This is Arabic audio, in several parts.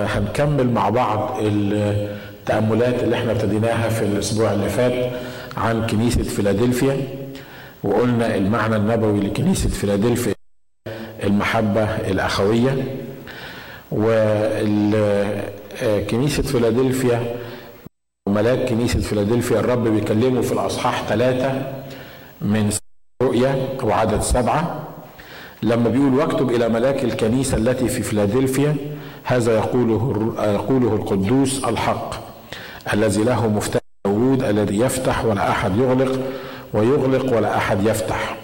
هنكمل مع بعض التأملات اللي إحنا ابتديناها في الأسبوع اللي فات عن كنيسة فيلادلفيا وقلنا المعنى النبوي لكنيسة فيلادلفيا المحبة الأخوية. وكنيسة فيلادلفيا وملاك كنيسة فيلادلفيا الرب بيكلمه في الأصحاح ثلاثة من رؤيا وعدد سبعة لما بيقول واكتب إلى ملاك الكنيسة التي في فيلادلفيا هذا يقوله يقوله القدوس الحق الذي له مفتاح داوود الذي يفتح ولا أحد يغلق ويغلق ولا أحد يفتح.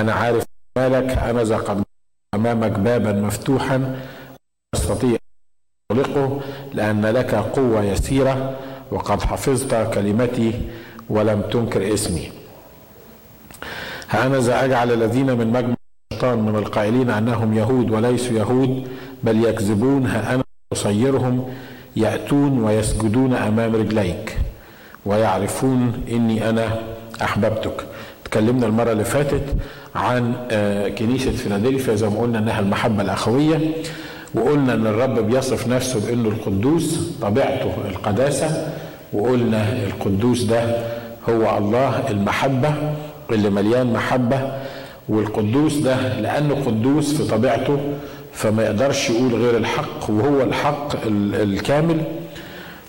أنا عارف مالك أنا ذا قد أمامك بابا مفتوحا تستطيع تغلقه لأن لك قوة يسيرة وقد حفظت كلمتي ولم تنكر اسمي. هأنذا أجعل الذين من مجمع الشيطان من القائلين أنهم يهود وليسوا يهود بل يكذبون ها أنا أصيرهم يأتون ويسجدون أمام رجليك ويعرفون إني أنا أحببتك. تكلمنا المرة اللي فاتت عن كنيسة فيلادلفيا. زي ما قلنا إنها المحبة الأخوية وقلنا إن الرب بيصف نفسه بإنه القدوس طبيعته القداسة وقلنا القدوس ده هو الله المحبة اللي مليان محبة والقدوس ده لأنه قدوس في طبيعته فما يقدرش يقول غير الحق وهو الحق الكامل.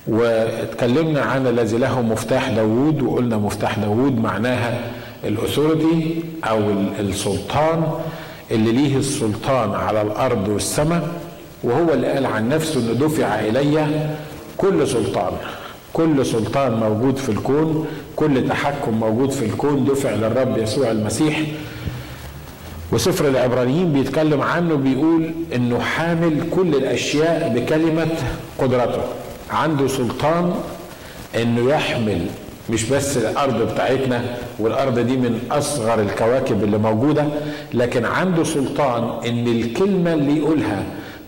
واتكلمنا عن الذي له مفتاح داوود وقلنا مفتاح داوود معناها الأثوريتي أو السلطان اللي ليه السلطان على الأرض والسماء وهو اللي قال عن نفسه إنه دفع إلي كل سلطان. كل سلطان موجود في الكون كل تحكم موجود في الكون دفع للرب يسوع المسيح. وسفر العبرانيين بيتكلم عنه بيقول إنه حامل كل الأشياء بكلمة قدرته. عنده سلطان إنه يحمل مش بس الأرض بتاعتنا والأرض دي من أصغر الكواكب اللي موجودة لكن عنده سلطان إن الكلمة اللي يقولها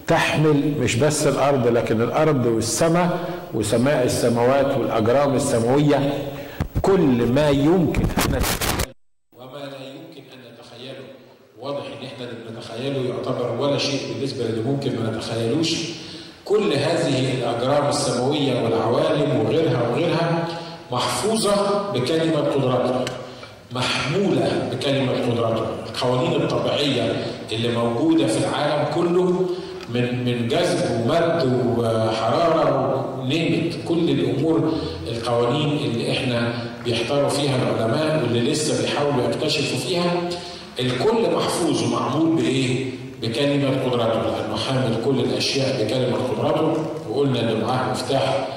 تحمل مش بس الأرض لكن الأرض والسماء وسماء السماوات والأجرام السماوية. كل ما يمكن أن وما لا يمكن ان نتخيله واضح ان إحنا اللي بنتخيله يعتبر ولا شيء بالنسبة للي ممكن ما نتخيلوش. كل هذه الأجرام السماوية والعوالم وغيرها وغيرها محفوظة بكلمة قدرته. محمولة بكلمة قدرته. القوانين الطبيعية اللي موجودة في العالم كله من من جذب ومد وحرارة ونيمت كل الأمور القوانين اللي إحنا بيحتاروا فيها العلماء واللي لسه بيحاولوا يكتشفوا فيها الكل محفوظ ومعمول بإيه؟ بكلمة قدرته لأنه حامل كل الأشياء بكلمة قدرته وقلنا إن معاه مفتاح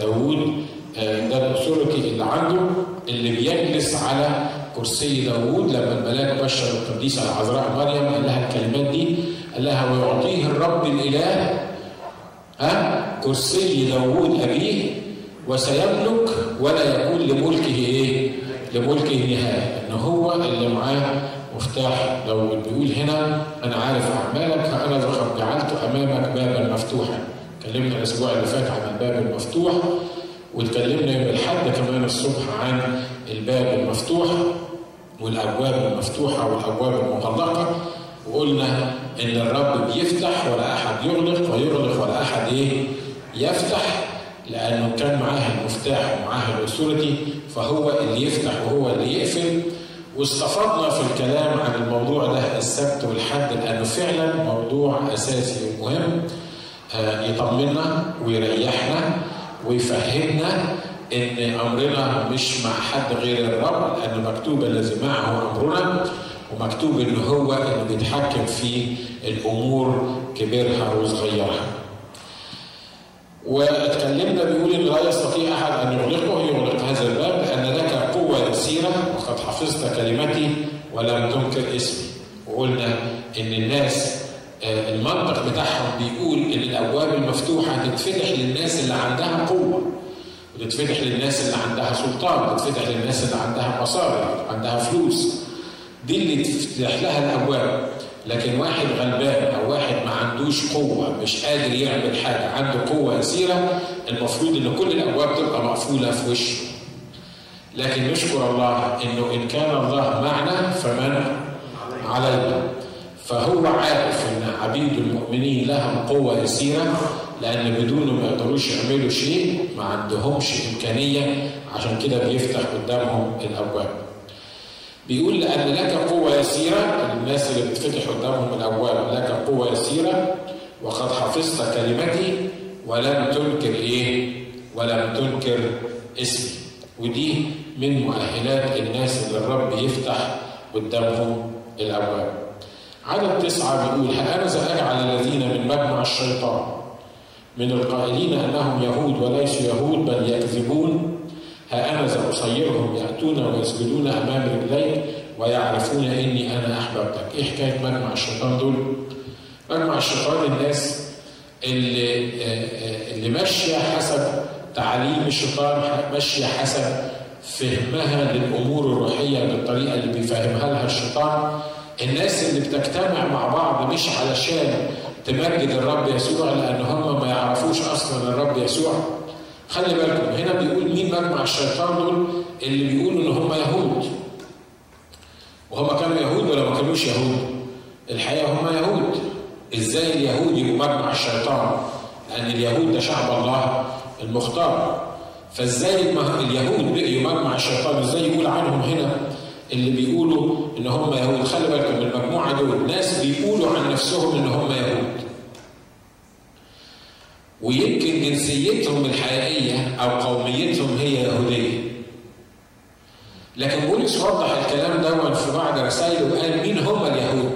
داوود ده الأثوريتي اللي عنده اللي بيجلس على كرسي داوود لما الملاك بشر القديسه العذراء مريم قال لها الكلمات دي قال لها ويعطيه الرب الإله ها كرسي داوود أبيه وسيملك ولا يكون لملكه إيه؟ لملكه نهايه إن هو اللي معاه مفتاح. داوود بيقول هنا أنا عارف أعمالك فأنا جعلت أمامك بابا مفتوحا. اتكلمنا الأسبوع اللي فات عن الباب المفتوح واتكلمنا يوم الأحد كمان الصبح عن الباب المفتوح والأبواب المفتوحة والأبواب المغلقة وقلنا إن الرب بيفتح ولا أحد يغلق ويغلق ولا أحد إيه؟ يفتح لأنه كان معاه المفتاح ومعاه الاثوريتي فهو اللي يفتح وهو اللي يقفل. واستفدنا في الكلام عن الموضوع ده السبت والحد لأنه فعلا موضوع أساسي ومهم يطمنا ويريحنا ويفهمنا إن أمرنا مش مع حد غير الرب لأن مكتوب الذي معه أمرنا ومكتوب إن هو اللي بيتحكم في الأمور كبيرها وصغيرها. واتكلمنا بيقول إن لا يستطيع أحد أن يغلقه يغلق هذا الباب لأن لك يسيره وقد حفظت كلمتي ولم تنكر اسمي. وقلنا إن الناس المنطق بتاعهم بيقول إن الأبواب المفتوحة تتفتح للناس اللي عندها قوة وتتفتح للناس اللي عندها سلطان وتتفتح للناس اللي عندها مصاري عندها فلوس. دي اللي تفتح لها الأبواب. لكن واحد غلبان أو واحد ما عندوش قوة مش قادر يعمل حاجة عنده قوة يسيرة المفروض إن كل الأبواب تبقى مقفولة في وشه. لكن نشكر الله إنه إن كان الله معنا فمن علينا فهو عارف إن عبيد المؤمنين لهم قوة يسيرة لأن بدونه ما يقدروش يعملوا شيء ما عندهمش إمكانية عشان كده بيفتح قدامهم الأبواب. بيقول لأن لك قوة يسيرة الناس اللي بتفتح قدامهم الأبواب لك قوة يسيرة وقد حفظت كلمتي ولم تنكر إيه؟ ولم تنكر اسمي ودي من مؤهلات الناس اللي الرب يفتح قدامهم الأبواب. عدد تسعة بيقول ها أنا ساجعل الذين من مجمع الشيطان من القائلين أنهم يهود وليسوا يهود بل يكذبون ها أنا سأصيرهم يأتون ويسجدون أمام رجليك ويعرفون إني أنا أحببتك. إيه حكاية مجمع الشيطان دول؟ مجمع الشيطان الناس اللي اللي ماشية حسب تعاليم الشيطان ماشية حسب فهمها للأمور الروحية بالطريقة اللي بيفهمها لها الشيطان. الناس اللي بتجتمع مع بعض مش علشان تمجد الرب يسوع لأن هم ما يعرفوش أصلا الرب يسوع. خلي بالكم هنا بيقول مين مجمع الشيطان دول؟ اللي بيقولوا إن هم يهود. وهم كانوا يهود ولا ما كانوش يهود؟ الحقيقة هم يهود. إزاي اليهود يبقوا مجمع الشيطان؟ لأن اليهود ده شعب الله المختار. فازاي اليهود بقيوا مجمع الشيطان. إزاي يقول عنهم هنا اللي بيقولوا إن هم يهود؟ خلي بالكم المجموعة دول. ناس بيقولوا عن نفسهم إن هم يهود. ويمكن جنسيتهم الحقيقية أو قوميتهم هي يهودية. لكن بولس وضح الكلام ده في بعض رسائله وقال مين هم اليهود.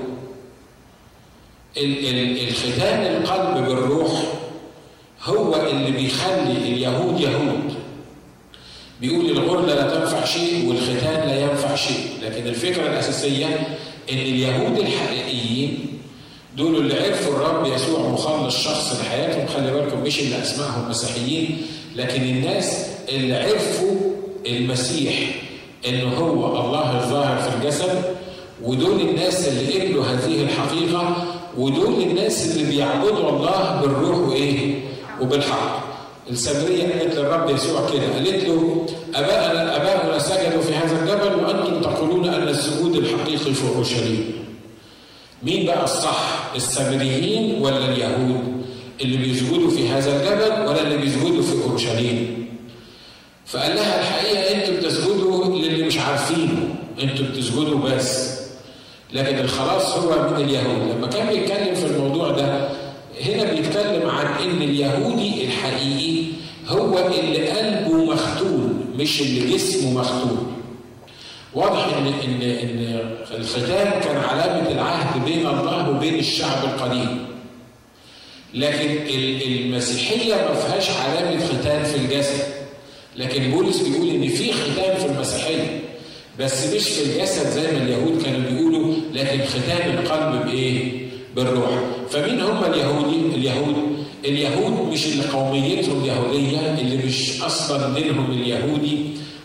الختان القلب بالروح هو اللي بيخلي اليهود يهود. بيقول الغرلة لا تنفع شيء والختان لا ينفع شيء لكن الفكرة الأساسية إن اليهود الحقيقيين دول اللي عرفوا الرب يسوع مخلص شخص لحياتهم خلي بالكم مش اللي أسمائهم مسيحيين لكن الناس اللي عرفوا المسيح إن هو الله الظاهر في الجسد ودول الناس اللي قبلوا هذه الحقيقة ودول الناس اللي بيعبدوا الله بالروح وإيه؟ وبالحق السامرية قالت للرب يسوع كده قالت له أباءنا أباؤنا سجدوا في هذا الجبل وأنتم تقولون أن السجود الحقيقي في أورشليم. مين بقى الصح؟ السامريين ولا اليهود؟ اللي بيسجدوا في هذا الجبل ولا اللي بيسجدوا في أورشليم؟ فقال لها الحقيقة أنتم بتسجدوا للي مش عارفينه، أنتم بتسجدوا بس. لكن الخلاص هو من اليهود، لما كان بيتكلم في الموضوع ده هنا بيتكلم عن إن اليهودي الحقيقي هو اللي قلبه مختون مش اللي جسمه مختون. واضح ان ان إن الختان كان علامة العهد بين الله وبين الشعب القديم. لكن المسيحية ما فيهاش علامة ختان في الجسد. لكن بولس بيقول إن في ختان في المسيحية بس مش في الجسد زي ما اليهود كانوا بيقولوا لكن ختان القلب بإيه؟ بالروح فمين هم اليهودي اليهود. اليهود مش اللي قوميتهم يهوديه اللي مش أصلا دينهم اليهودي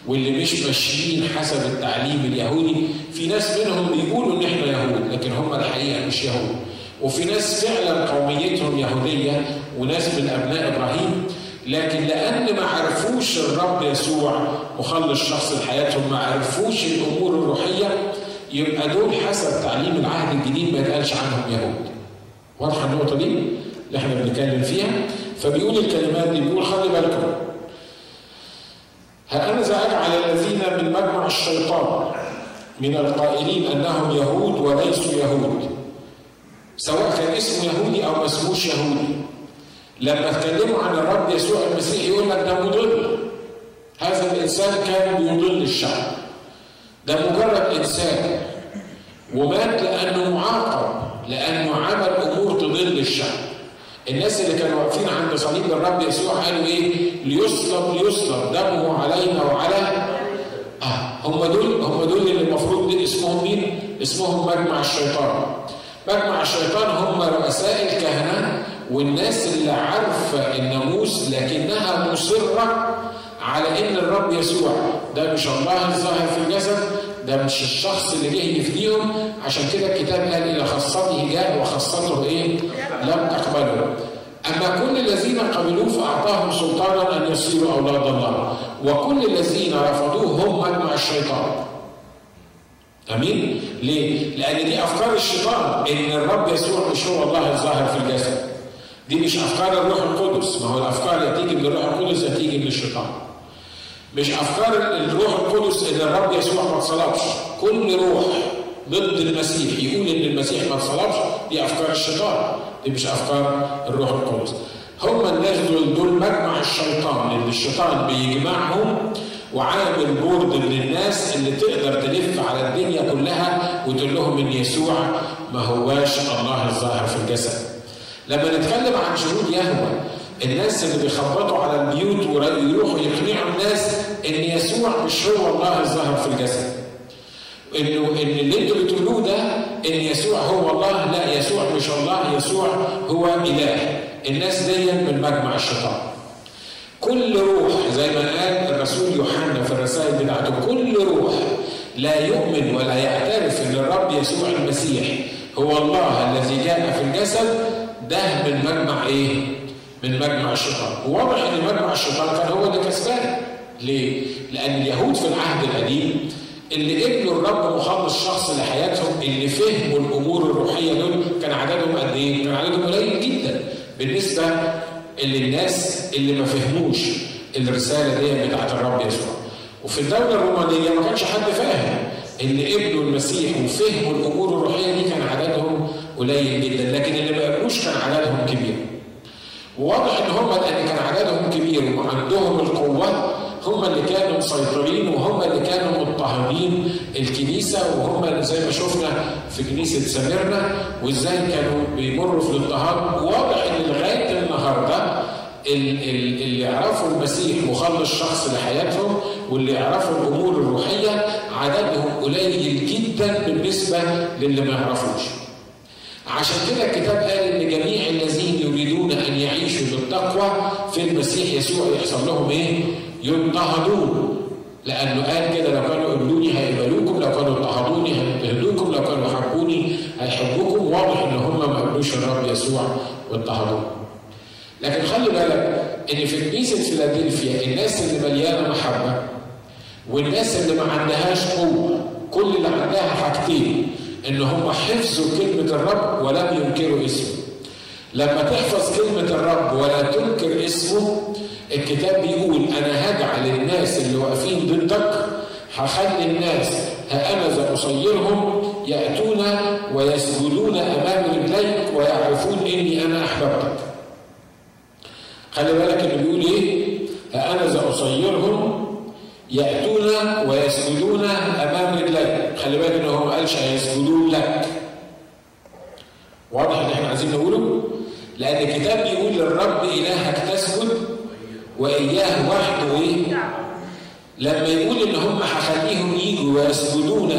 واللي مش ماشيين حسب التعليم اليهودي. في ناس منهم بيقولوا إن إحنا يهود لكن هم الحقيقة مش يهود. وفي ناس فعلا قوميتهم يهودية وناس من أبناء إبراهيم لكن لأن ما عرفوش الرب يسوع مخلص شخص لحياتهم ما عرفوش الأمور الروحية يبقى دول حسب تعليم العهد الجديد ما يتقالش عنهم يهود. واضحة النقطة دي اللي إحنا بنتكلم فيها. فبيقول الكلمات دي بيقول خلي بالكم. ها أنا ساجعل الذين من مجمع الشيطان من القائلين أنهم يهود وليسوا يهود؟ سواء كان اسمه يهودي أو ما اسموش يهودي. لما اتكلموا عن الرب يسوع المسيح يقول لك ده مضل. هذا الإنسان كان بيضل الشعب. ده مجرد إنسان. ومات لأنه معاقب. لأنه عمل امور تضل الشعب. الناس اللي كانوا واقفين عند صليب الرب يسوع قالوا إيه؟ ليصلب ليصلب دمه علينا وعلى آه هم دول هم دول اللي المفروض اسمهم مين؟ اسمهم مجمع الشيطان. مجمع الشيطان هم رؤساء الكهنة والناس اللي عارفة الناموس لكنها مصرة على إن الرب يسوع ده مش الله الظاهر في الجسد ده مش الشخص اللي جه يفديهم عشان كده الكتاب قال إلى خاصته جاء وخاصته إيه؟ لم تقبله. أما كل الذين قبلوه فأعطاهم سلطانا أن يصيروا أولاد الله. وكل الذين رفضوه هم مجمع الشيطان. أمين؟ ليه؟ لأن دي أفكار الشيطان. إن الرب يسوع مش هو الله الظاهر في الجسد. دي مش أفكار الروح القدس. ما هو الأفكار يا تيجي من الروح القدس يا تيجي من الشيطان. مش أفكار الروح القدس ان الرب يسوع ما اتصلبش كل روح ضد المسيح يقول إن المسيح ما اتصلبش دي أفكار الشيطان دي مش أفكار الروح القدس هم الناس دول دول مجمع الشيطان اللي الشيطان بيجمعهم وعامل بورد للناس اللي تقدر تلف على الدنيا كلها وتقول لهم إن يسوع ما هواش الله الظاهر في الجسد. لما نتكلم عن شهود يهوى الناس اللي بيخبطوا على البيوت ويروحوا يقنعوا الناس إن يسوع مش هو الله الظاهر في الجسد. إنه إن اللي أنتوا بتقولوه ده إن يسوع هو الله لا يسوع مش الله يسوع هو إله. الناس دي من مجمع الشيطان. كل روح زي ما قال الرسول يوحنا في الرسائل بتاعته كل روح لا يؤمن ولا يعترف إن الرب يسوع المسيح هو الله الذي جاء في الجسد ده من مجمع إيه؟ من مجمع الشيطان وواضح إن مجمع الشيطان كان هو اللي كسبان ليه؟ لأن اليهود في العهد القديم اللي قبلوا الرب مخلص شخص لحياتهم اللي فهموا الأمور الروحية دول كان عددهم قد إيه؟ كان عددهم قليل جدا بالنسبة للناس اللي ما فهموش الرسالة دي بتاعت الرب يسوع. وفي الدولة الرومانية ما كانش حد فاهم اللي قبلوا المسيح وفهموا الأمور الروحية دي كان عددهم قليل جدا لكن اللي ما قبلوش كان عددهم كبير. وواضح إن هم لأن كان عددهم كبير وعندهم القوة هم اللي كانوا مسيطرين وهم اللي كانوا مضطهدين الكنيسة وهم زي ما شفنا في كنيسة سميرنا وإزاي كانوا بيمروا في الاضطهاد واضح إن لغاية النهاردة اللي يعرفوا المسيح مخلص شخص لحياتهم واللي يعرفوا الأمور الروحية عددهم قليل جدا بالنسبة للي ما يعرفوش. عشان كده الكتاب قال إن جميع الذين بالتقوى في المسيح يسوع يحصل لهم إيه؟ يضطهدون لأنه قال كده لو كانوا قبلوني هيقبلوكم لو كانوا اضطهدوني هيضطهدوكم لو كانوا حبوني هيحبوكم واضح إن هم ما قبلوش الرب يسوع واضطهدوه. لكن خلي بالك إن في كنيسة فيلادلفيا الناس اللي مليانة محبة والناس اللي ما عندهاش قوة كل اللي عندها حاجتين إن هم حفظوا كلمة الرب ولم ينكروا اسمه. لما تحفظ كلمة الرب ولا تنكر اسمه الكتاب بيقول أنا هجعل الناس اللي واقفين ضدك هخلي الناس هأنذا أصيرهم يأتون ويسجدون أمام رجليك ويعرفون إني أنا أحببتك. خلي بالك إنه بيقول إيه؟ هأنذا أصيرهم يأتون ويسجدون أمام رجليك. خلي بالك إنه هو ما قالش هيسجدون لك. واضح اللي إحنا عايزين نقوله؟ لأن الكتاب بيقول للرب إلهك تسجد وإياه وحده إيه؟ لما يقول إن هم هخليهم يجوا ويسجدون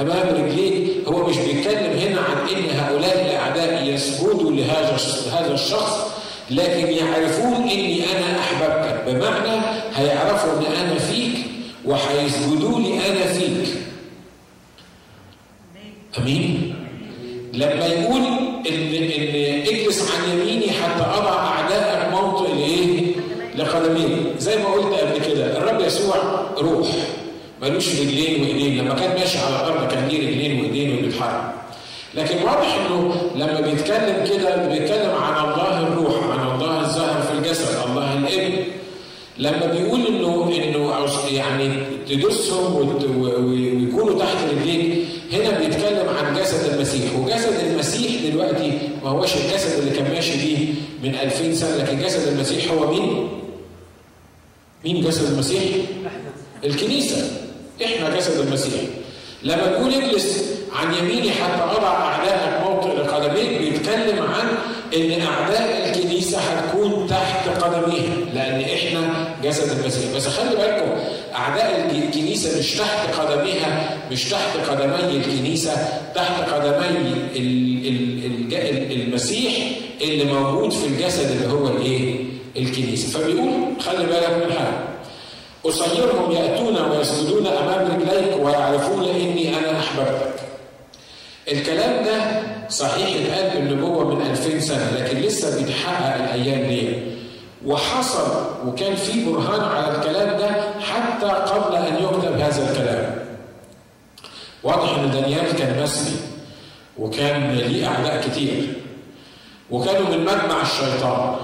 أمام رجليك هو مش بيتكلم هنا عن إن هؤلاء الأعداء يسجدوا لهذا هذا الشخص لكن يعرفون إني أنا أحببتك بمعنى هيعرفوا إن أنا فيك وهيسجدوا لي أنا فيك. أمين؟ لما يقول إن إن إجلس عن يميني حتى أضع أعدائك موطئ لإيه؟ لقدمين. زي ما قلت قبل كده الرب يسوع روح ملوش رجلين وإيدين. لما كان ماشي على الأرض كان ليه رجلين وإيدين وبيتحرك لكن واضح إنه لما بيتكلم كده بيتكلم عن الله الروح عن الله الظاهر في الجسد الله الإبن. لما بيقول انه إنه يعني تدسهم ويكونوا تحت رجليك هنا بيتكلم عن جسد المسيح وجسد المسيح دلوقتي ما هوش الجسد اللي كان ماشي بيه من 2000 سنة لكن جسد المسيح هو مين؟ مين جسد المسيح؟ الكنيسة إحنا جسد المسيح لما بيقول اجلس عن يميني حتى أضع أعدائك موطئ لقدميك بيتكلم عن إن أعداء الكنيسة هتكون تحت قدميها لأن إحنا جسد المسيح بس خلي بالكم أعداء الكنيسة مش تحت قدميها مش تحت قدمي الكنيسة تحت قدمي المسيح اللي موجود في الجسد اللي هو الإيه؟ الكنيسة فبيقول خلي بالك من حاجة أصيرهم يأتون ويسجدون أمام رجليك ويعرفون إني أنا أحببتك. الكلام ده صحيح اتقال بالنبوة من 2000 سنة لكن لسه بيتحقق الأيام دي. وحصل وكان في برهان على الكلام ده حتى قبل أن يكتب هذا الكلام. واضح إن دانيال كان مسلي وكان ليه أعداء كتير وكانوا من مجمع الشيطان.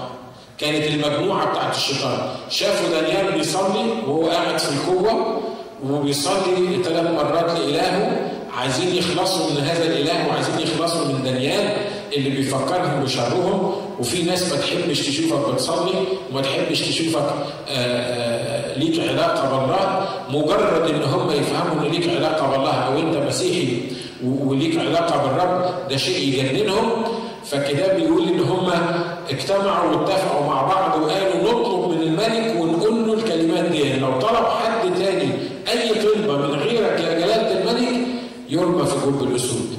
كانت المجموعة بتاعت الشيطان. شافوا دانيال بيصلي وهو قاعد في القوة وبيصلي ثلاث مرات لإلهه عايزين يخلصوا من هذا الإله وعايزين يخلصوا من دانيال. اللي بيفكرهم بشرهم وفي ناس ما تحبش تشوفك بتصلي وما تحبش تشوفك آآ آآ ليك علاقة بالله. مجرد إن هم يفهموا إن ليك علاقة بالله أو أنت مسيحي وليك علاقة بالرب ده شيء يجننهم. فالكتاب بيقول إن هم اجتمعوا واتفقوا مع بعض وقالوا نطلب من الملك ونقول له الكلمات دي لو طلب حد تاني اي طلبه من غيرك يا جلاله الملك يرمى في جب الاسود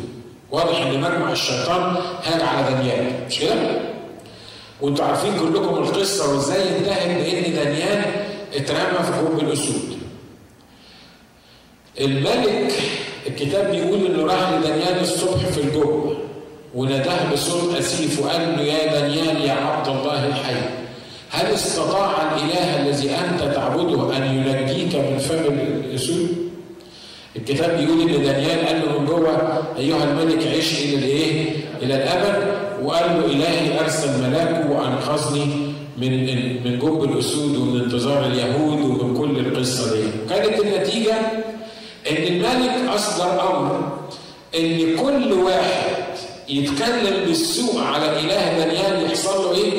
واضح ان مجمع الشيطان هاج على دانيال مش كده؟ وانتوا عارفين كلكم القصة وازاي انتهت بان دانيال اترمى في جب الأسود. الملك الكتاب بيقول إنه راح لدانيال الصبح في الجب وناداه بصوت أسيف وقال له يا دانيال يا عبد الله الحي هل استطاع الإله الذي أنت تعبده أن ينجيك من فم الأسود؟ الكتاب بيقول إن دانيال قال له من جوه أيها الملك عش إلى الإيه؟ إلى الأبد وقال له إلهي أرسل ملاكه وأنقذني من من جب الأسود ومن انتظار اليهود ومن كل القصة دي. كانت النتيجة إن الملك أصدر أمر إن كل واحد يتكلم بالسوء على إله دانيال يحصل له إيه؟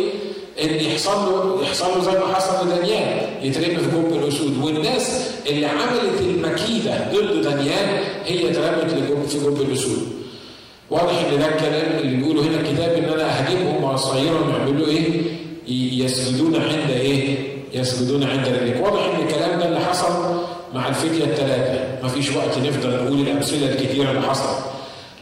ان يحصل له يحصل له زي ما حصل لدانيال يترمي في جب الأسود والناس اللي عملت المكيدة ضد دانيال هي اترمت في جب الأسود. واضح إن ده الكلام اللي بيقوله هنا الكتاب إن أنا هجيبهم واصيرهم يعملوا إيه؟ يسجدون عند إيه؟ يسجدون عند رجلك. واضح إن الكلام ده اللي حصل مع الفتية الثلاثه، مفيش وقت نفضل نقول الأمثلة الكتيرة اللي حصلت.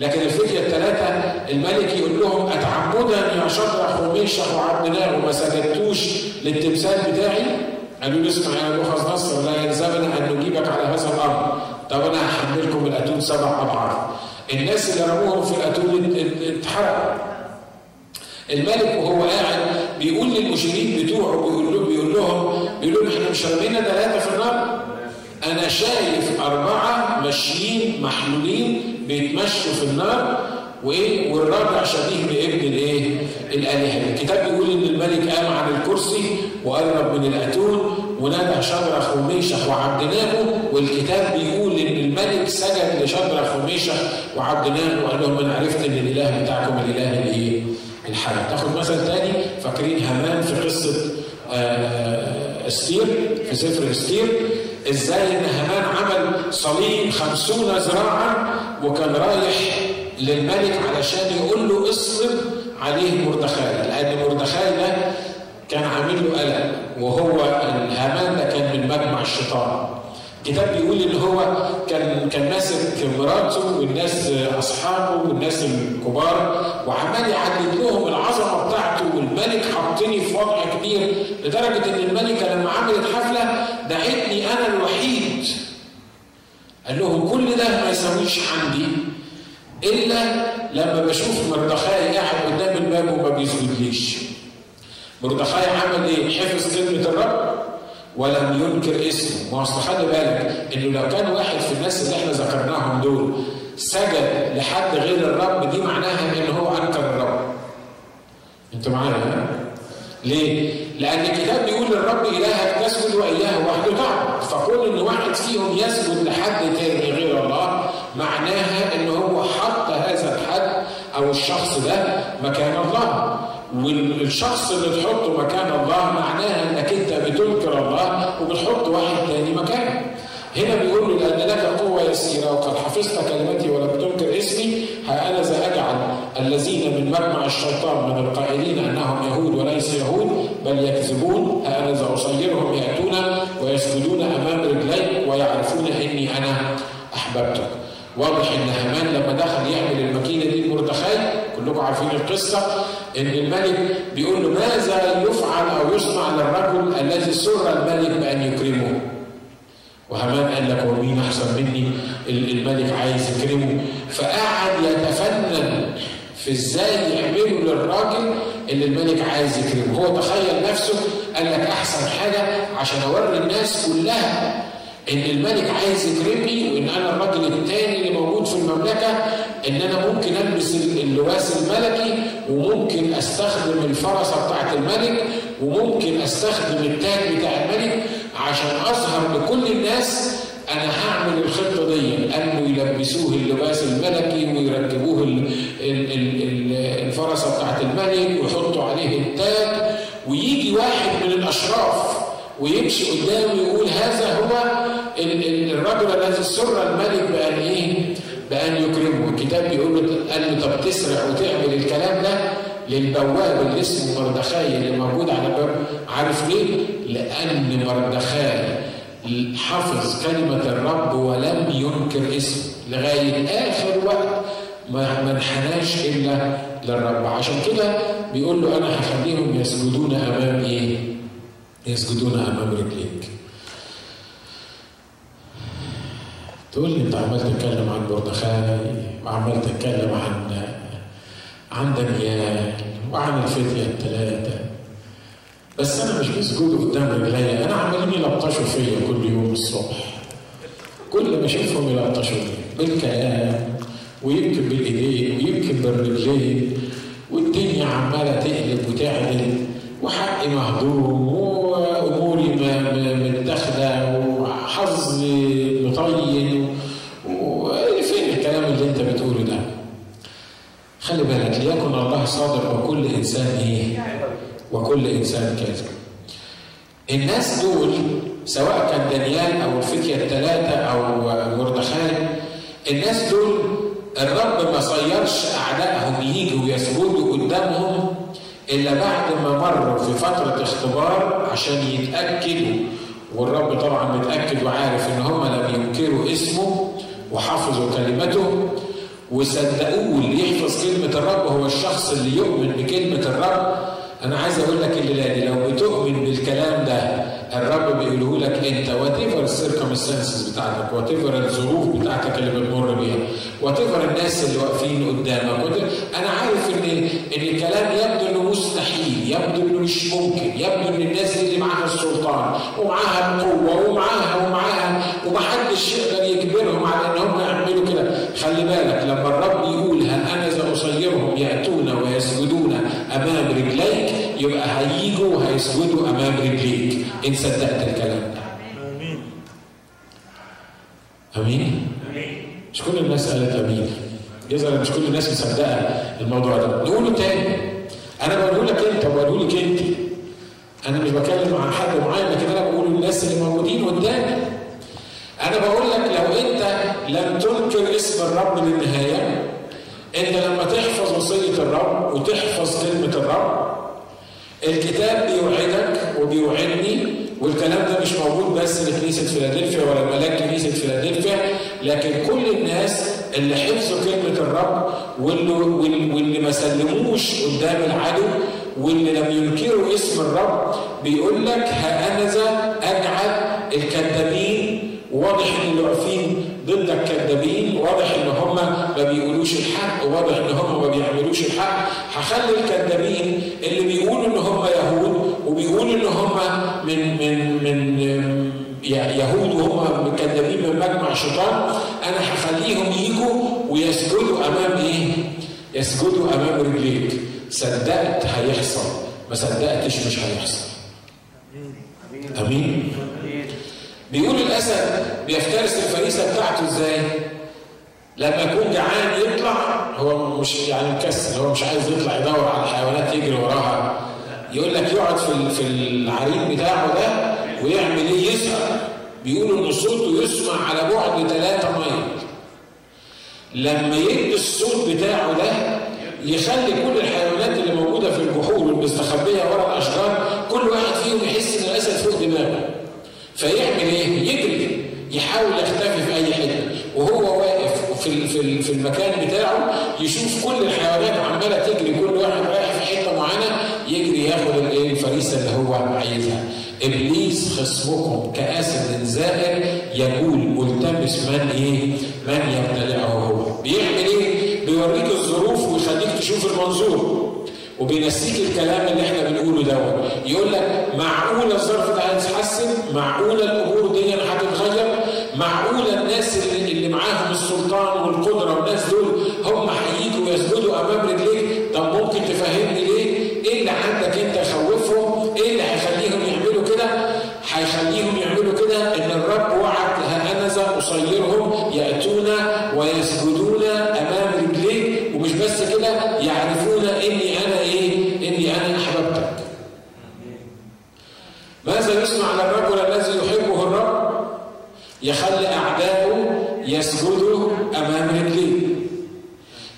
لكن الفتية الثلاثة الملك يقول لهم أتعمدا يا شدرخ وميشخ وعبدناه وما سجدتوش للتمثال بتاعي؟ قالوا له اسمع يا نبوخذ نصر لا يلزمنا أن نجيبك على هذا الأمر. طب أنا هحملكم الأتون سبع أضعاف. الناس اللي رموهم في الأتون اتحرقوا. الملك وهو قاعد بيقول للمشيرين بتوعه بيقول لهم بيقول لهم بيقول لهم إحنا مش رمينا ثلاثة في النار؟ أنا شايف أربعة ماشيين محلولين بيتمشوا في النار وايه والرابع شبيه بابن الإيه؟ الآلهة، الكتاب بيقول إن الملك قام عن الكرسي وقرب من الأتون ونادى شدرخ وميشخ وعبدناه والكتاب بيقول إن الملك سجد لشدرخ وميشخ وعبدناه وقال لهم أنا عرفت إن الإله بتاعكم الإله الإيه؟ الحي. تاخد مثل تاني فاكرين هامان في قصة أستير في سفر أستير إزاي إن هامان عمل صليب خمسون ذراعا وكان رايح للملك علشان يقول له اصلب عليه مردخاي لأن مردخاي ده كان عامل له قلق وهو هامان ده كان من مجمع الشيطان. الكتاب بيقول إن هو كان كان ماسك مراته والناس أصحابه والناس الكبار وعمال يعدد لهم العظمة بتاعته والملك حطني في وضع كبير لدرجة إن الملكة لما عملت حفلة دعتني أنا الوحيد قال لهم كل ده ما يساويش عندي إلا لما بشوف مردخاي قاعد قدام الباب وما بيسجدليش مردخاي عمل إيه؟ حفظ كلمة الرب ولم ينكر اسمه ما أصل خلي بالك إنه لو كان واحد في الناس اللي إحنا ذكرناهم دول سجد لحد غير الرب دي معناها إن هو أنكر الرب أنتوا معايا؟ ليه؟ لأن الكتاب بيقول للرب إلهك تسجد وإياه وحده تعبد، فكون إن واحد فيهم يسجد لحد تاني غير الله معناها إن هو حط هذا الحد أو الشخص ده مكان الله. والشخص اللي تحطه مكان الله معناها إنك أنت بتنكر الله وبتحط واحد تاني مكانه. هنا بيقول له لأن لك قوة يسيرة وقد حفظت كلمتي ولم تنكر اسمي ها أنا سأجعل الذين من مجمع الشيطان من القائلين أنهم يهود وليس يهود بل يكذبون. ها أنا سأصيرهم يأتون ويسجدون أمام رجلي ويعرفون إني أنا أحببتك. واضح إن هامان لما دخل يعمل الماكينة دي مردخاي كلكم عارفين القصة إن الملك بيقول له ماذا يفعل أو يصنع للرجل الذي سر الملك بأن يكرمه؟ وهامان قال لك ومين أحسن مني الملك عايز يكرمه. فقعد يتفنن في إزاي يعملوا للراجل اللي الملك عايز يكرمه. هو تخيل نفسه قال لك أحسن حاجة عشان أوري الناس كلها إن الملك عايز يكرمني وإن أنا الراجل الثاني اللي موجود في المملكة إن أنا ممكن ألبس اللباس الملكي وممكن أستخدم الفرسه بتاعت الملك وممكن أستخدم التاج بتاع الملك. عشان أظهر لكل الناس أنا هعمل الخطة دي أنه يلبسوه اللباس الملكي ويركبوه الفرسه بتاعت الملك ويحطوا عليه التاج ويجي واحد من الأشراف ويمشي قدامه ويقول هذا هو الرجل الذي سر الملك بأن إيه؟ بأن يكرمه، الكتاب بيقول له قال له طب تسرع وتعمل الكلام ده للبواب اللي اسمه مردخاي اللي موجود على الباب عارف ليه؟ لأن مردخاي حفظ كلمة الرب ولم ينكر اسمه لغاية آخر وقت ما انحناش إلا للرب عشان كده بيقول له أنا هخليهم يسجدون أمام إيه؟ يسجدون أمام رجليك. تقول لي أنت عمال تتكلم عن مردخاي وعمال تتكلم عن عن دانيال وعن الفتية الثلاثة بس أنا مش بسجد قدام رجليا أنا عمالين يلطشوا فيا كل يوم الصبح. كل ما اشوفهم يلطشوا بالكلام ويمكن بالإيدين ويمكن بالرجلين والدنيا عمالة تقلب وتعدل وحقي مهضوم وأموري متاخده وحظي مطين وفين الكلام اللي انت بتقوله ده خلي ليكن الله صادق وكل إنسان إيه؟ وكل إنسان كاذب. الناس دول سواء كان دانيال أو الفتية الثلاثه أو مردخاي الناس دول الرب ما صيرش أعدائهم ييجوا ويسجدوا قدامهم إلا بعد ما مروا في فترة اختبار عشان يتأكدوا. والرب طبعا متأكد وعارف إن هم لم ينكروا اسمه وحفظوا كلمته. وصدقوه اللي يحفظ كلمة الرب هو الشخص اللي يؤمن بكلمة الرب. أنا عايز أقول لك الليلة دي لو بتؤمن بالكلام ده الرب بيقوله لك أنت whatever ال circumstances بتاعتك whatever الظروف بتاعتك اللي بتمر بيها whatever الناس اللي واقفين قدامك. أنا عارف ان إن الكلام يبدو إنه مستحيل يبدو إنه مش ممكن يبدو إن الناس اللي معاها السلطان ومعاها القوة ومعاها ومعاها ومحدش يقدر يجبرهم على ان هم يعملوا كده خلي بالك لما الرب يقول ها أنا سأصيرهم يأتون ويسجدون أمام رجليك؟ يبقى هيجوا وهيسجدوا أمام رجليك. إن صدقت الكلام ده. آمين. آمين؟ مش كل الناس قالت آمين. يظهر مش كل الناس مصدقة الموضوع ده. نقوله تاني. أنا بقول لك أنت وبقول لك أنت. أنا مش بتكلم عن حد معين لكن أنا بقول للناس اللي موجودين قدامي. أنا بقول لك لو أنت لم تنكر اسم الرب للنهاية. إنت لما تحفظ وصية الرب وتحفظ كلمة الرب الكتاب بيوعدك وبيوعدني والكلام ده مش موجود بس لكنيسه فيلادلفيا ولا ملاك كنيسة فيلادلفيا لكن كل الناس اللي حفظوا كلمة الرب واللي, واللي ما سلموش قدام العدو واللي لم ينكروا اسم الرب بيقول لك هانذا أجعل الكذابين واضح إن واقفين ضد الكذابين واضح إن هم ما بيقولوش الحق واضح إن هم ما بيعملوش الحق. هخلي الكذابين اللي بيقولوا إن هم يهود وبيقولوا إن هم من من من يهود وهم كذابين من مجمع شيطان أنا هخليهم يجوا ويسجدوا أمام إيه؟ يسجدوا أمام رجليك. صدقت هيحصل ما صدقتش مش هيحصل. آمين. بيقول الاسد بيفترس الفريسة بتاعته إزاي؟ لما يكون جعان يطلع هو مش يعني مكسل هو مش عايز يطلع يدور على حيوانات يجري وراها يقول لك يقعد في في العرين بتاعه ده ويعمل إيه؟ يسهر بيقولوا إن صوته يسمع على بعد ثلاثة ميل لما يدي الصوت بتاعه ده يخلي كل الحيوانات اللي موجودة في الجحور والمستخبية ورا الأشجار كل واحد فيهم يحس ان الاسد فوق دماغه فيعمل إيه؟ يجري. يحاول يختفي في أي حتة. وهو واقف في في المكان بتاعه يشوف كل الحيوانات عمالة تجري. كل واحد رايح في حتة معينة يجري ياخد الايه الفريسة اللي هو عايزها. إبليس خصمكم كاسد زائر يقول ملتمس من إيه؟ من يبتلعه هو. بيعمل إيه؟ بيوريك الظروف ويخليك تشوف المنظور. وبينسيك الكلام اللي إحنا بنقوله دوت يقول لك معقولة الظرف ده هيتحسن؟ معقولة الأمور دي هتتغير؟ الناس اللي, اللي معاهم السلطان والقدرة والناس دول هم هييجوا يسجدوا أمام رجليك طب ممكن تفهمني ليه؟ إيه اللي عندك انت يخوفهم؟ إيه اللي هيخليهم يعملوا كده؟ هيخليهم يعملوا كده ان الرب وعد هانذا اصيرهم ياتون ويسجدون امام رجليك ومش بس كده يعرفون اني أنا إيه؟ اني أنا احببتك. ماذا يصنع للرجل الذي يحبه الرب؟ اعدائه يسجدوا أمام رجليه.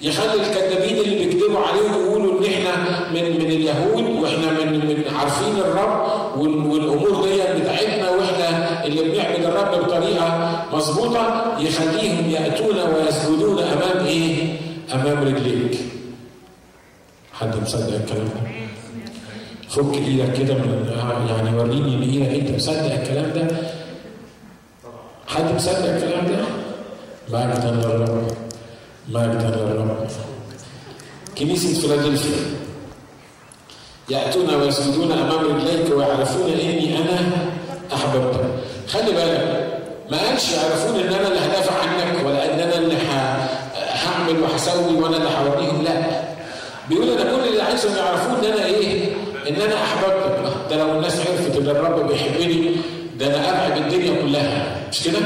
يخلي الكذابين اللي بيكذبوا عليه ويقولوا إن إحنا من من اليهود وإحنا من من عارفين الرب والأمور دي بتاعتنا وإحنا اللي بنعبد الرب بطريقة مظبوطة يخليهم يأتون ويسجدون أمام إيه؟ أمام رجليك. حد مصدق الكلام ده؟ فك إيدك كده من يعني وريني بإيدك أنت مصدق الكلام ده؟ حد مصدق الكلام ده؟ مجدا للرب مجدا للرب كنيسة فيلادلفيا يأتون ويسجدون أمام رجليك ويعرفون إني أنا أحببتك خلي بالك ما قالش يعرفون إن أنا اللي هدافع عنك ولا إن أنا اللي هعمل وهسوي وأنا اللي هوريهم. لا. بيقول أنا كل اللي عايزهم يعرفون إن أنا إيه؟ إن أنا أحببتك ده لو الناس عرفت إن الرب بيحبني ده أنا أبعد الدنيا كلها. مش كده؟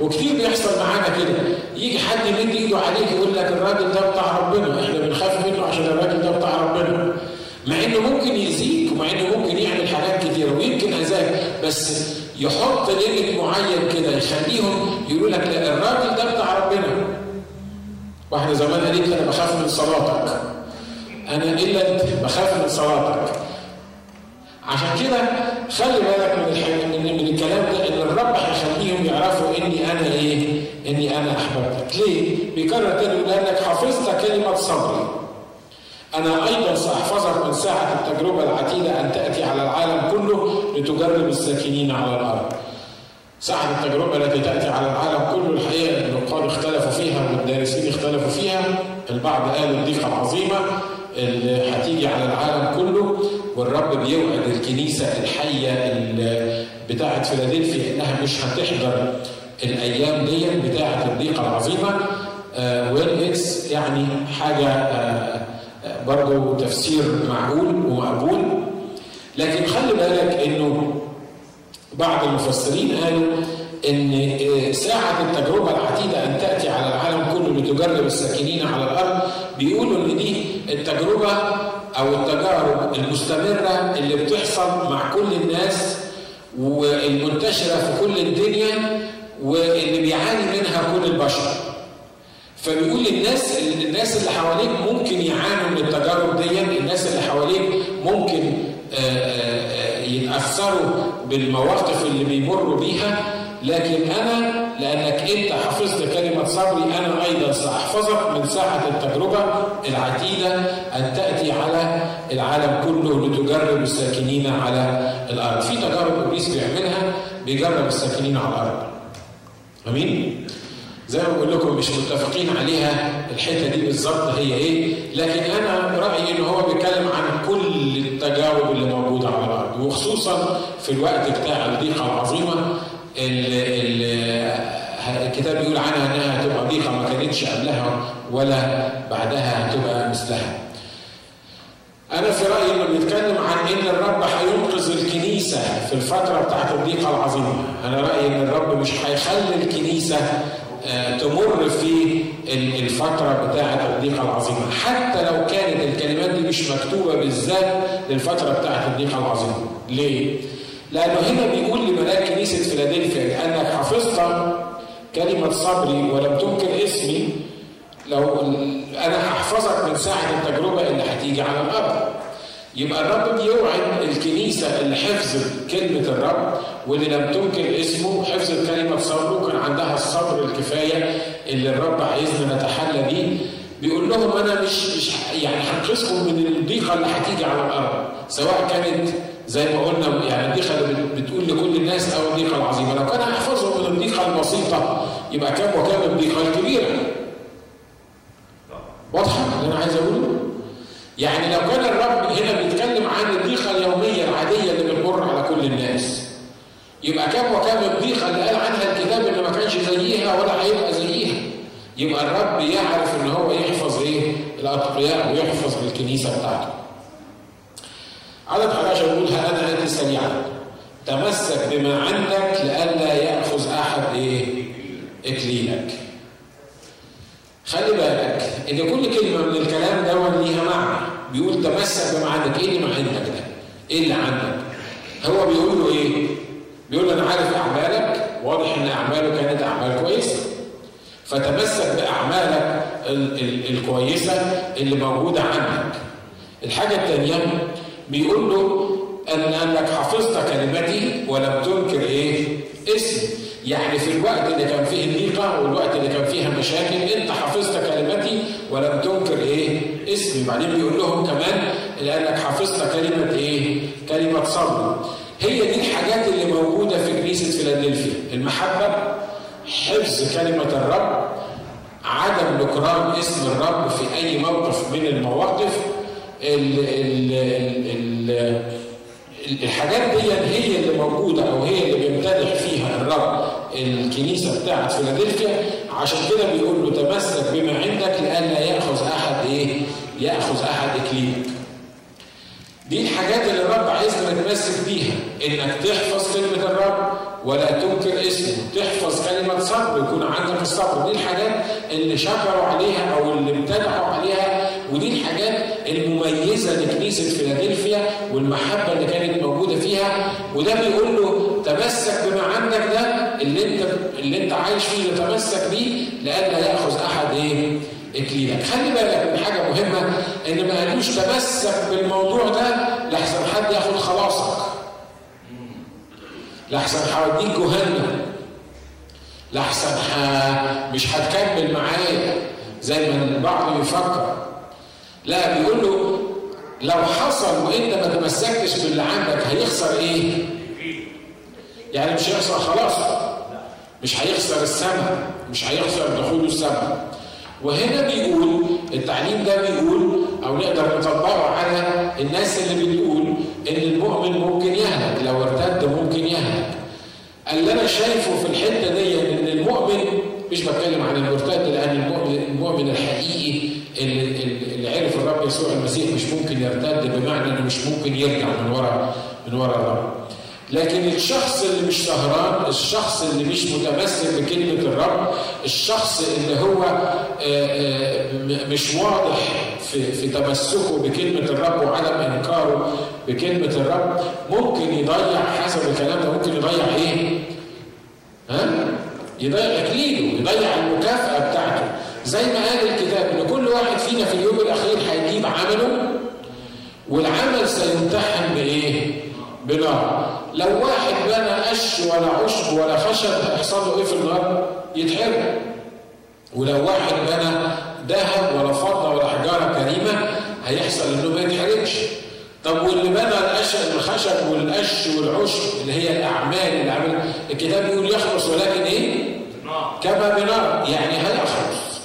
وكتير بيحصل معانا كده. يجي حد يمد ايده عليك يقول لك الراجل ده بتاع ربنا. إحنا بنخاف منه عشان الراجل ده بتاع ربنا. مع إنه ممكن يأذيك ومع إنه ممكن يعمل حاجات كتيرة ويمكن أذاك بس يحط ليميت معين كده يخليهم يقول لك لا الراجل ده بتاع ربنا. واحدة زمان قالت أنا بخاف من صلاتك. أنا إلا بخاف من صلاتك. عشان كده خلي بالك من الحاجة من, الكلام ده إن الرب هيخليهم يعرفوا إني أنا إيه؟ إني أنا أحببتك، ليه؟ بيكرر تاني لأنك حفظت كلمة صبري. أنا أيضا سأحفظك من ساعة التجربة العتيدة أن تأتي على العالم كله لتجرب الساكنين على الأرض. ساعة التجربة التي تأتي على العالم كله الحقيقة النقاد اختلفوا فيها والدارسين اختلفوا فيها، البعض قال الضيقة العظيمة اللي هتيجي على العالم كله والرب بيوعد الكنيسة الحية بتاعة فيلادلفيا إنها مش هتحضر الأيام دي بتاعة الضيقة العظيمة. ويل يعني حاجة آه برضه تفسير معقول ومقبول. لكن خلي بالك إنه بعض المفسرين قالوا إن ساعة التجربة العتيدة أن تأتي على العالم كله لتجرب الساكنين على الأرض بيقولوا إن دي التجربة أو التجارب المستمرة اللي بتحصل مع كل الناس والمنتشرة في كل الدنيا واللي بيعاني منها كل البشر. فبيقول الناس الناس اللي حواليك ممكن يعانوا من التجارب دي الناس اللي حواليك ممكن يتأثروا بالمواقف اللي بيمروا بيها. لكن أنا لأنك أنت حفظت كلمة صبري أنا أيضا سأحفظك من ساعة التجربة العتيدة أن تأتي على العالم كله لتجرب الساكنين على الأرض في تجارب إبليس بيعملها بيجرب الساكنين على الأرض أمين؟ زي ما بقول لكم مش متفقين عليها الحتة دي بالظبط هي إيه لكن أنا رأيي إن هو بيتكلم عن كل التجارب اللي موجوده على الأرض وخصوصا في الوقت بتاع الضيقة العظيمة الكتاب بيقول عنها أنها هتبقى ضيقة ما كانتش قبلها ولا بعدها هتبقى مثلها. أنا في رأيي إنه بيتكلم عن إن الرب هينقذ الكنيسة في الفترة بتاعت الضيقة العظيمة، أنا رأيي إن الرب مش هيخلي الكنيسة تمر في الفترة بتاعة الضيقة العظيمة حتى لو كانت الكلمات دي مش مكتوبة بالذات للفترة بتاعة الضيقة العظيمة ليه؟ لأنه هنا بيقول لملاك كنيسة فيلادلفيا لأنك حفظت كلمة صبري ولم تنكر اسمي لو أنا هحفظك من ساعة التجربة اللي هتيجي على الأرض. يبقى الرب بيوعد الكنيسة اللي حفظت كلمة الرب واللي لم تنكر اسمه حفظت كلمة صبره وكان عندها الصبر الكفاية اللي الرب عايزنا نتحلى بيه. بيقول لهم أنا مش مش يعني هنقذكم من الضيقة اللي هتيجي على الأرض سواء كانت زي ما قلنا يعني الضيقة اللي بتقول لكل الناس أو الضيقة العظيمة. لو كان هيحفظهم من الضيقة البسيطة يبقى كم وكم الضيقة الكبيرة. واضحة اللي أنا عايز أقوله؟ يعني لو كان الرب هنا بيتكلم عن الضيقة اليومية العادية اللي بتمر على كل الناس يبقى كم وكم الضيقة اللي قال عنها الكتاب إن ما كانش زيها ولا هيبقى زيها. يبقى الرب يعرف إن هو يحفظ إيه؟ الأتقياء ويحفظ الكنيسة بتاعته. عدد 11 يقول ها أنا آتي سريعا. تمسك بما عندك لئلا يأخذ أحد إيه؟ إكليلك. خلي بالك إن كل كلمة من الكلام ده ليها معنى. بيقول تمسك بما عندك. إيه اللي ما عندك ده؟ إيه اللي عندك؟ هو بيقول له إيه؟ بيقول له أنا عارف أعمالك. واضح إن أعماله كانت أعمال كويسة. فتمسك بأعمالك ال- ال- الكويسة اللي موجودة عندك. الحاجة الثانية بيقول له إن أنك حفظت كلمتي ولم تنكر إيه؟ اسمي. يعني في الوقت اللي كان فيه الضيقه والوقت اللي كان فيها مشاكل أنت حفظت كلمتي ولم تنكر إيه؟ اسمي، بعدين بيقول لهم كمان لانك حفظت كلمة إيه؟ كلمة صبر. هي دي الحاجات اللي موجودة في كنيسة فيلادلفيا، المحبة، حفظ كلمة الرب، عدم نكران اسم الرب في أي موقف من المواقف، ال ال ال ال الحاجات دي هي اللي موجودة أو هي اللي بيمتدح فيها الرب الكنيسة بتاعت فيلادلفيا عشان كده بيقول له تمسك بما عندك لئلا يأخذ أحد إيه؟ يأخذ أحد اكليلك. دي الحاجات اللي الرب عايزنا نتمسك بيها إنك تحفظ كلمة الرب ولا تنكر اسمه، تحفظ كلمة صبر يكون عندك الصبر، دي الحاجات اللي شكروا عليها أو اللي امتدحوا عليها ودي الحاجات المميزة لكنيسة فيلادلفيا والمحبة اللي كانت موجودة فيها وده بيقول له تمسك بما عندك ده اللي انت اللي انت عايش فيه تمسك بيه لئلا يأخذ أحد إيه؟ إكليلك. خلي بالك من حاجة مهمة إن ما قالوش تمسك بالموضوع ده لحسن حد ياخد خلاصك. لحسن هوديك جهنم. لحسن ح... مش هتكمل معايا زي ما البعض بيفكر. لا بيقول له لو حصل وانت ما تمسكتش باللي عندك هيخسر إيه؟ يعني مش هيخسر خلاص مش هيخسر السماء مش هيخسر دخوله السماء وهنا بيقول التعليم ده بيقول أو نقدر نطبقه على الناس اللي بتقول إن المؤمن ممكن يهلك لو ارتد اللي أنا شايفه في الحتة دي إن المؤمن مش بتكلم عن المرتد لأن المؤمن المؤمن الحقيقي اللي, اللي عرف الرب يسوع المسيح مش ممكن يرتد بمعنى إنه مش ممكن يرجع من ورا من ورا الرب. لكن الشخص اللي مش سهران الشخص اللي مش متمسك بكلمة الرب الشخص اللي هو مش واضح في, في تمسكه بكلمة الرب وعدم إنكاره بكلمة الرب ممكن يضيع حسب الكلام ده ممكن يضيع إيه؟ ها؟ يضيع إكليله يضيع المكافأة بتاعته زي ما قال الكتاب إن كل واحد فينا في اليوم الأخير هيجيب عمله والعمل سيمتحن بإيه؟ بنار لو واحد بنى قش ولا عشب ولا خشب هيحصل له إيه في النار؟ يتحرق ولو واحد بنى ذهب ولا فضة ولا حجارة كريمة هيحصل إنه ما يتحرقش طب واللي بنى الخشب والقش والعشب اللي هي الأعمال اللي عملها الكتاب بيقول يخلص ولكن إيه؟ كما بنار يعني هيخلص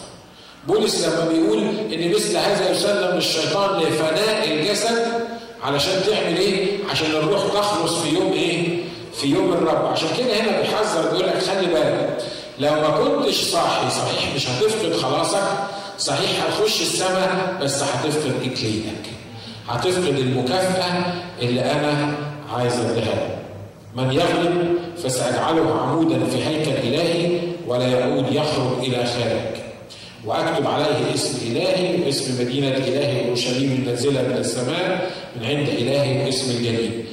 بولس لما بيقول إن مثل هذا يسلم الشيطان لفناء الجسد علشان تعمل إيه؟ عشان الروح تخلص في يوم إيه؟ في يوم الرب، عشان كده هنا بيحذر بيقول لك خلي بالك لو ما كنتش صاحي صحيح مش هتفقد خلاصك، صحيح هتخش السماء بس هتفقد اكليلك. هتفقد المكافأة اللي أنا عايز أديها. من يغلب فسأجعله عمودا في هيكل إلهي ولا يعود يخرج إلى خارج. وأكتب عليه اسم إلهي واسم مدينة إلهي اورشليم النازله من السماء من عند إلهي واسم الجليل.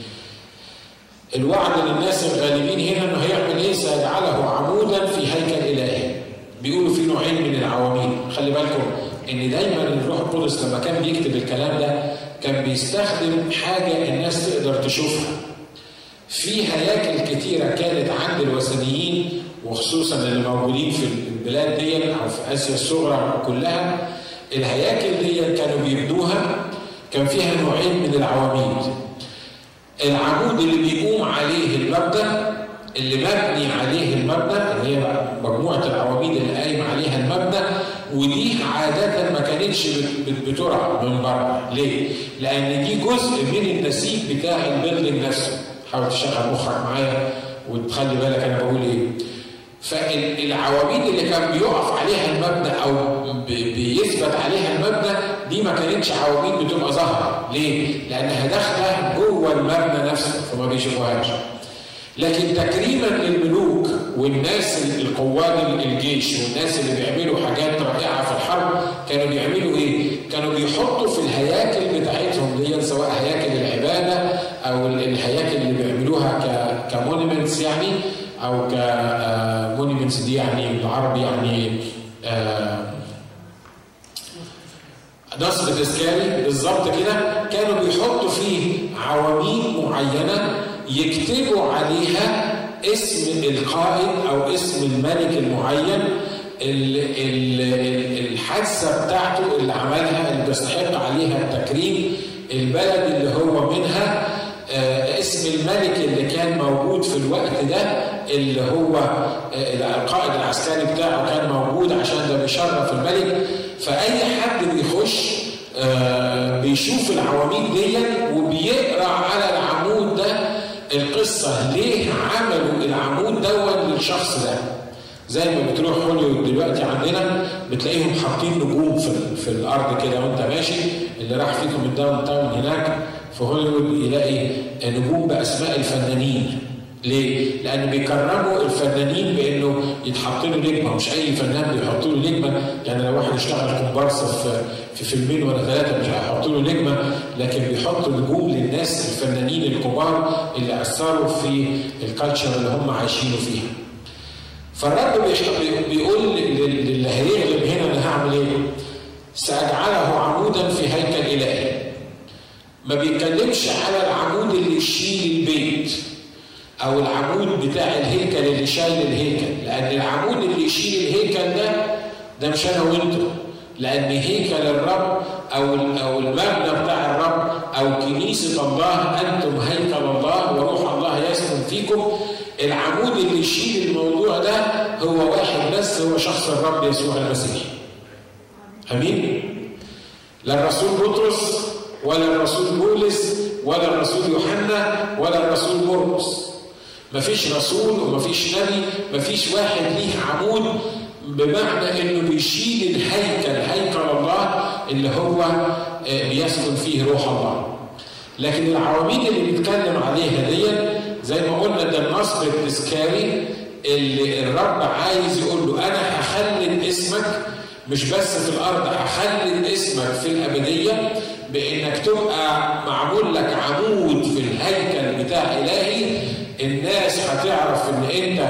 الوعد للناس الغالبين هنا إنه هيعمل إيه؟ سيجعله عمودا في هيكل إلهي. بيقولوا في نوعين من العواميد، خلي بالكم إن دايما الروح القدس لما كان بيكتب الكلام ده كان بيستخدم حاجة الناس تقدر تشوفها. في هياكل كتيرة كانت عند الوثنيين وخصوصا اللي موجودين في البلاد دي أو في آسيا الصغرى كلها الهياكل دي كانوا بيبنوها كان فيها نوعين من العواميد العمود اللي بيقوم عليه المبنى اللي مبني عليه المبنى اللي هي مجموعة العواميد اللي قايم عليها المبنى ودي عادة ما كانتش بترعى من بره. ليه؟ لأن دي جزء من النسيج بتاع البيلدنج نفسه. حاول تشغل مخك معايا وتخلي بالك أنا بقول إيه. فالعواميد اللي كان بيقف عليها المبنى أو بيثبت عليها المبنى دي ما كانتش عواميد بتبقى ظاهرة. ليه؟ لأنها داخلة جوه المبنى نفسه فما بيشوفوهاش. لكن تكريما للملوك والناس القواد الجيش والناس اللي بيعملوا حاجات رائعة في الحرب كانوا بيعملوا إيه؟ كانوا بيحطوا في الهياكل بتاعتهم دي سواء هياكل العبادة أو الهياكل اللي بيعملوها ك monuments يعني أو ك monuments دي يعني بالعربي يعني نصب تذكاري بالظبط كده كانوا بيحطوا فيه عواميد معينة يكتبوا عليها اسم القائد أو اسم الملك المعين الحادثة بتاعته اللي عملها اللي بيستحق عليها التكريم البلد اللي هو منها اسم الملك اللي كان موجود في الوقت ده اللي هو القائد العسكري بتاعه كان موجود عشان ده بيشرف الملك. فأي حد بيخش بيشوف العواميد دي وبيقرأ على العمود ده القصة ليه عملوا العمود دوت للشخص ده؟ زي ما بتروح هوليوود دلوقتي عندنا بتلاقيهم حاطين نجوم في, في الأرض كده وأنت ماشي اللي راح فيكم ال downtown هناك في هوليوود يلاقي نجوم بأسماء الفنانين. ليه؟ لأن بيكرموا الفنانين بإنه يتحط له نجمة مش أي فنان بيحط له نجمة يعني لو واحد اشتغل كومبارس في في فيلمين ولا ثلاثة مش هيحطوا له نجمة لكن بيحطوا نجوم للناس الفنانين الكبار اللي أثروا في ال culture اللي هم عايشينه فيها. فالرب بيقول للي هيغلب هنا أنا هعمل إيه؟ سأجعله عمودا في هيكل إلهي. ما بيتكلمش على العمود اللي يشيل البيت أو العمود بتاع الهيكل اللي شايل الهيكل. لأن العمود اللي يشيل الهيكل ده ده مش أنا وأنتم لأن هيكل الرب أو أو المبنى بتاع الرب أو كنيسة الله أنتم هيكل الله وروح الله يسكن فيكم. العمود اللي يشيل الموضوع ده هو واحد بس هو شخص الرب يسوع المسيح. أمين؟ لا الرسول بطرس ولا الرسول بولس ولا الرسول يوحنا ولا الرسول مرقس. مفيش رسول ومفيش نبي مفيش واحد ليه عمود بمعنى إنه بيشيل الهيكل هيكل الله اللي هو بيسكن فيه روح الله. لكن العواميد اللي بيتكلم عليها دي زي ما قلنا ده النصب التذكاري اللي الرب عايز يقول له أنا هخلد اسمك مش بس في الأرض هخلد اسمك في الأبدية بإنك تبقى معمول لك عمود في الهيكل بتاع إلهي الناس هتعرف إن أنت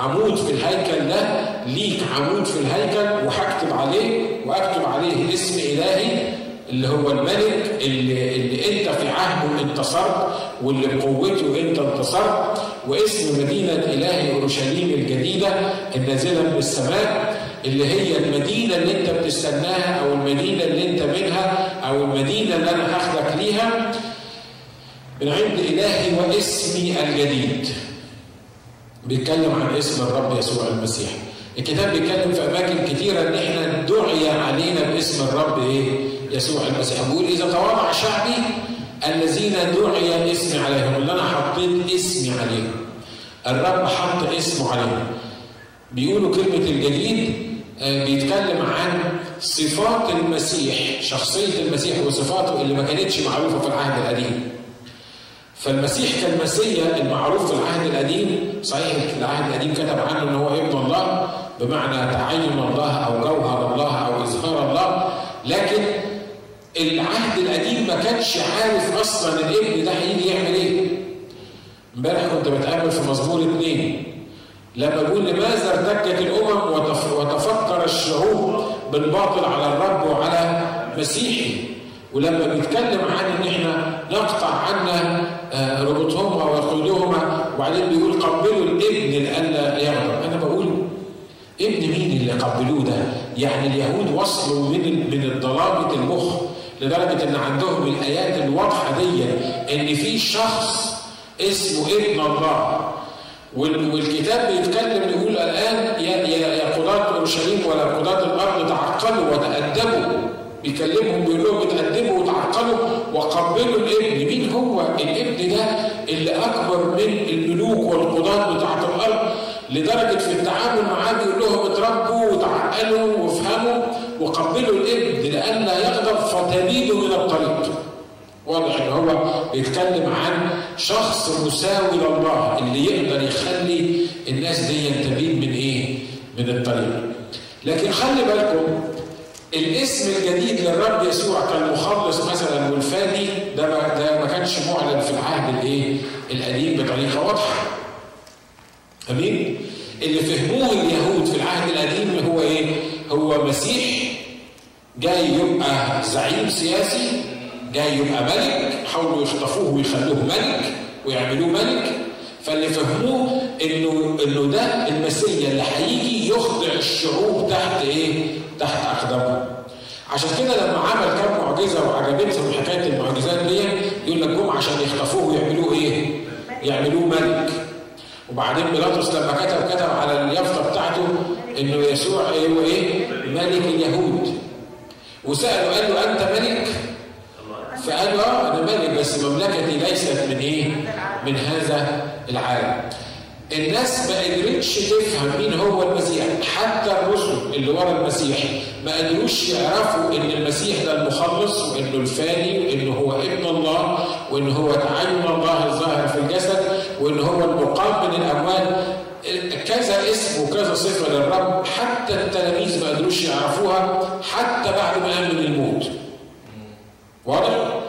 عمود في الهيكل ده ليك عمود في الهيكل وهكتب عليه وأكتب عليه اسم إلهي اللي هو الملك اللي, اللي أنت في عهده انتصرت واللي بقوته أنت انتصرت واسم مدينة الهي أورشليم الجديدة النازلة من السماء اللي هي المدينة اللي أنت بتستناها أو المدينة اللي أنت منها أو المدينة اللي أنا هاخدك ليها. من عند إلهي واسمي الجديد. بيتكلم عن اسم الرب يسوع المسيح. الكتاب بيتكلم في أماكن كثيرة إن إحنا دعي علينا باسم الرب إيه؟ يسوع المسيح. بيقول إذا تواضع شعبي الذين دعي اسمي عليهم اللي أنا حطيت اسمي عليهم. الرب حط اسمه عليهم. بيقولوا كلمة الجديد بيتكلم عن صفات المسيح شخصية المسيح وصفاته اللي ما كانتش معروفة في العهد القديم. فالمسيح كالمسيا المعروف في العهد القديم صحيح العهد القديم كتب عنه إن هو ابن الله بمعنى تعين الله أو جوهر الله أو إظهار الله لكن العهد القديم ما كانش عارف أصلا الابن ده هيجي يعمل إيه. امبارح كنت بتقابل في مزمور اثنين لما بيقول لماذا ارتكت الأمم وتفكر الشعوب بالباطل على الرب وعلى مسيحه؟ ولما بيتكلم عن إن إحنا نقطع عنا ربطهما وقيودهما وبعدين بيقول قبلوا الابن لئلا يغضب أنا بقول ابن مين اللي قبلوه ده؟ يعني اليهود وصلوا من من ضلامه المخ لدرجة إن عندهم الآيات الواضحة دي إن في شخص اسمه ابن الله. والكتاب بيتكلم يقول الآن يا قضاة أورشليم ولا قضاة الأرض تعقلوا وتأدبوا. بيكلمهم بيقول لهم اتقدموا وتعقلوا وقبلوا الابن مين هو الابن ده اللي أكبر من الملوك والقضاة بتاعت الأرض لدرجة في التعامل معاه بيقول لهم اتربوا وتعقلوا وافهموا وقبلوا الابن لئلا يغضب فتميلوا من الطريق واضح إن هو بيتكلم عن شخص مساوي لله اللي يقدر يخلي الناس دي تميل من إيه؟ من الطريق. لكن خلي بالكم الاسم الجديد للرب يسوع كالمخلص مثلا والفادي ده ده ما كانش معلن في العهد الإيه؟ القديم بطريقة واضحة. أمين؟ اللي فهموه اليهود في العهد القديم هو إيه؟ هو مسيح جاي يبقى زعيم سياسي جاي يبقى ملك حاولوا يخطفوه ويخلوه ملك ويعملوه ملك فاللي فهموه إنه إنه ده المسيا اللي هيجي يخضع الشعوب تحت إيه؟ تحت أقدامه. عشان كده لما عمل كام معجزة وعجبتهم حكاية المعجزات دي يقول لك جم عشان يخطفوه ويعملوه إيه؟ يعملوه ملك. وبعدين بيلاطس لما كتب كتب على اليافطة بتاعته إنه يسوع هو إيه؟ ملك اليهود. وسالوا قال له أنت ملك؟ فقال آه أنا مالك بس مملكتي ليست من إيه؟ من هذا العالم. الناس ما قدرتش تفهم مين هو المسيح حتى الرسل اللي ورا المسيح ما قدروش يعرفوا إن المسيح ده المخلص وإنه الفاني وإنه هو ابن الله وإنه هو تعين الله الظاهر في الجسد وإنه هو المقام من الاموات كذا اسم وكذا صفة للرب حتى التلاميذ ما قدروش يعرفوها حتى بعد ما قام من الموت. واضح؟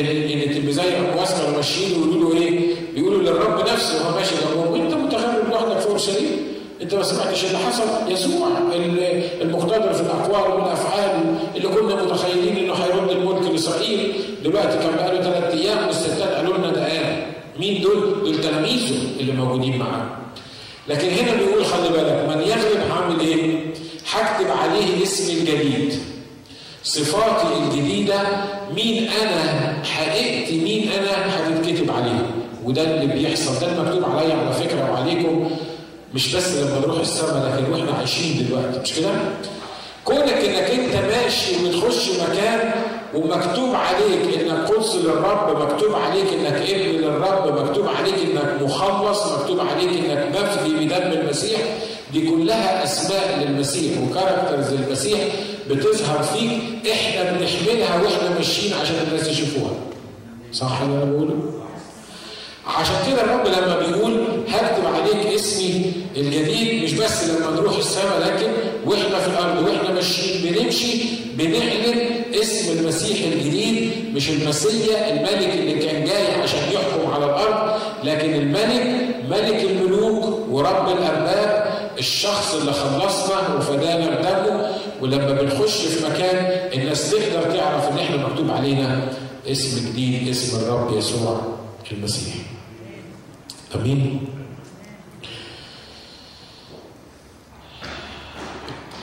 ان إن التلميذين امواس كانوا ماشيين ويقولوا إيه؟ بيقولوا للرب نفسه وهو ماشي جنبهم. وانت متغرب لوحدك في اورشليم أنت ما سمعتش اللي حصل؟ يسوع المقتدر في الأقوال والافعال اللي كنا متخيلين إنه هيرد الملك لإسرائيل دلوقتي كان بقاله ثلاث أيام والستات قالوا لنا ده قال مين دول؟ دول تلاميذه اللي موجودين معاه. لكن هنا بيقول خلي بالك من يغلب هعمل إيه؟ هكتب عليه الاسم الجديد. صفاتي الجديدة مين أنا؟ حقيقتي مين أنا؟ هتتكتب عليه. وده اللي بيحصل ده المكتوب عليا على فكرة وعليكم مش بس لما نروح السماء لكن وإحنا عايشين دلوقتي مش كده؟ كونك إنك أنت ماشي وبتخش مكان ومكتوب عليك إنك قدس للرب مكتوب عليك إنك ابن للرب مكتوب عليك إنك مخلص مكتوب عليك إنك مفدي بدم المسيح دي كلها أسماء للمسيح وكاركترز للمسيح بتظهر فيك إحنا بنحملها وإحنا ماشيين عشان الناس يشوفوها صح اللي أنا بقوله عشان كده الرب لما بيقول هكتب عليك اسمي الجديد مش بس لما نروح السماء لكن وإحنا في الأرض وإحنا ماشيين بنمشي بنعلن اسم المسيح الجديد مش المسيا الملك اللي كان جاي عشان يحكم على الأرض لكن الملك ملك الملوك ورب الأرباب الشخص اللي خلصنا وفدانا بدمه ولما بنخش في مكان الناس تقدر تعرف إن إحنا مكتوب علينا اسم جديد اسم الرب يسوع المسيح. آمين.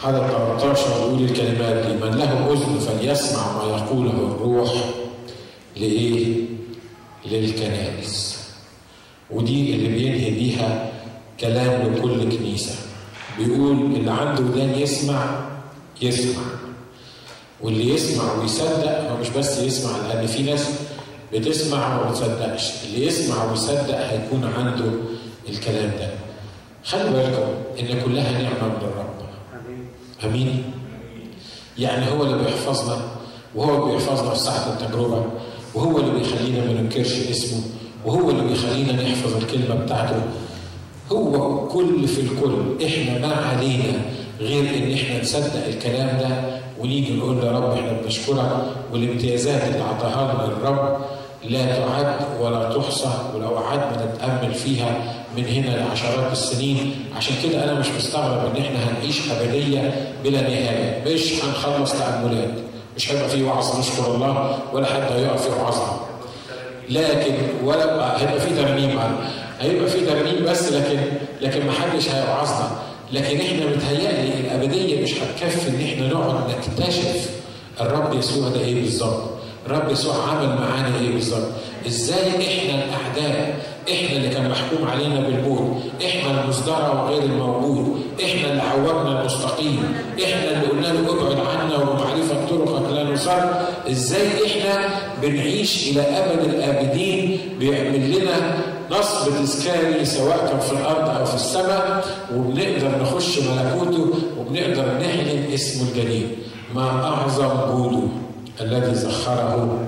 عدد 13 يقول الكلمات دي من له أذن فليسمع ما يقوله الروح لإيه؟ للكنائس. ودي اللي بينهي بيها كلام لكل كنيسة. بيقول اللي عنده ودان يسمع يسمع. واللي يسمع ويصدق هو مش بس يسمع لأن في ناس بتسمع وما بتصدقش اللي يسمع ويصدق هيكون عنده الكلام ده. خلي بالكم إن كلها نعمة من الرب. آمين. يعني هو اللي بيحفظنا وهو بيحفظنا في ساعة التجربة وهو اللي بيخلينا ما ننكرش اسمه وهو اللي بيخلينا نحفظ الكلمة بتاعته. هو كل في الكل. إحنا ما علينا غير إن إحنا نصدق الكلام ده ونيجي نقول يا رب إحنا بنشكرك والامتيازات اللي اعطاها لنا الرب لا تعد ولا تحصى ولو قعدنا نتأمل فيها من هنا لعشرات السنين. عشان كده أنا مش مستغرب إن إحنا هنعيش أبدية بلا نهاية. مش هنخلص تأملات. مش هيبقى في وعظ نشكر الله ولا حد هيقف يوعظنا لكن ولا هيبقى في ترنيم هيبقى في ترنيم بس لكن لكن ما حدش هيوعظنا. لكن إحنا متهيألي الأبدية مش هتكفي إن إحنا نقعد نكتشف الرب يسوع ده إيه بالظبط. الرب يسوع عمل معانا إيه بالظبط؟ إزاي إحنا الاعداء إحنا اللي كان محكوم علينا بالموت إحنا المصدرة وغير الموجود إحنا اللي عوجنا المستقيم إحنا اللي قلنا له ابعد عنا ومعرفة طرقك لا نصر. إزاي إحنا بنعيش إلى أبد الآبدين بيعمل لنا نصب تذكاري سواء كان في الأرض أو في السماء وبنقدر نخش ملكوته وبنقدر نعلن اسمه الجليل. ما أعظم جوده. الذي زخره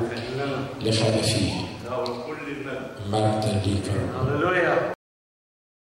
لخلفيه له كل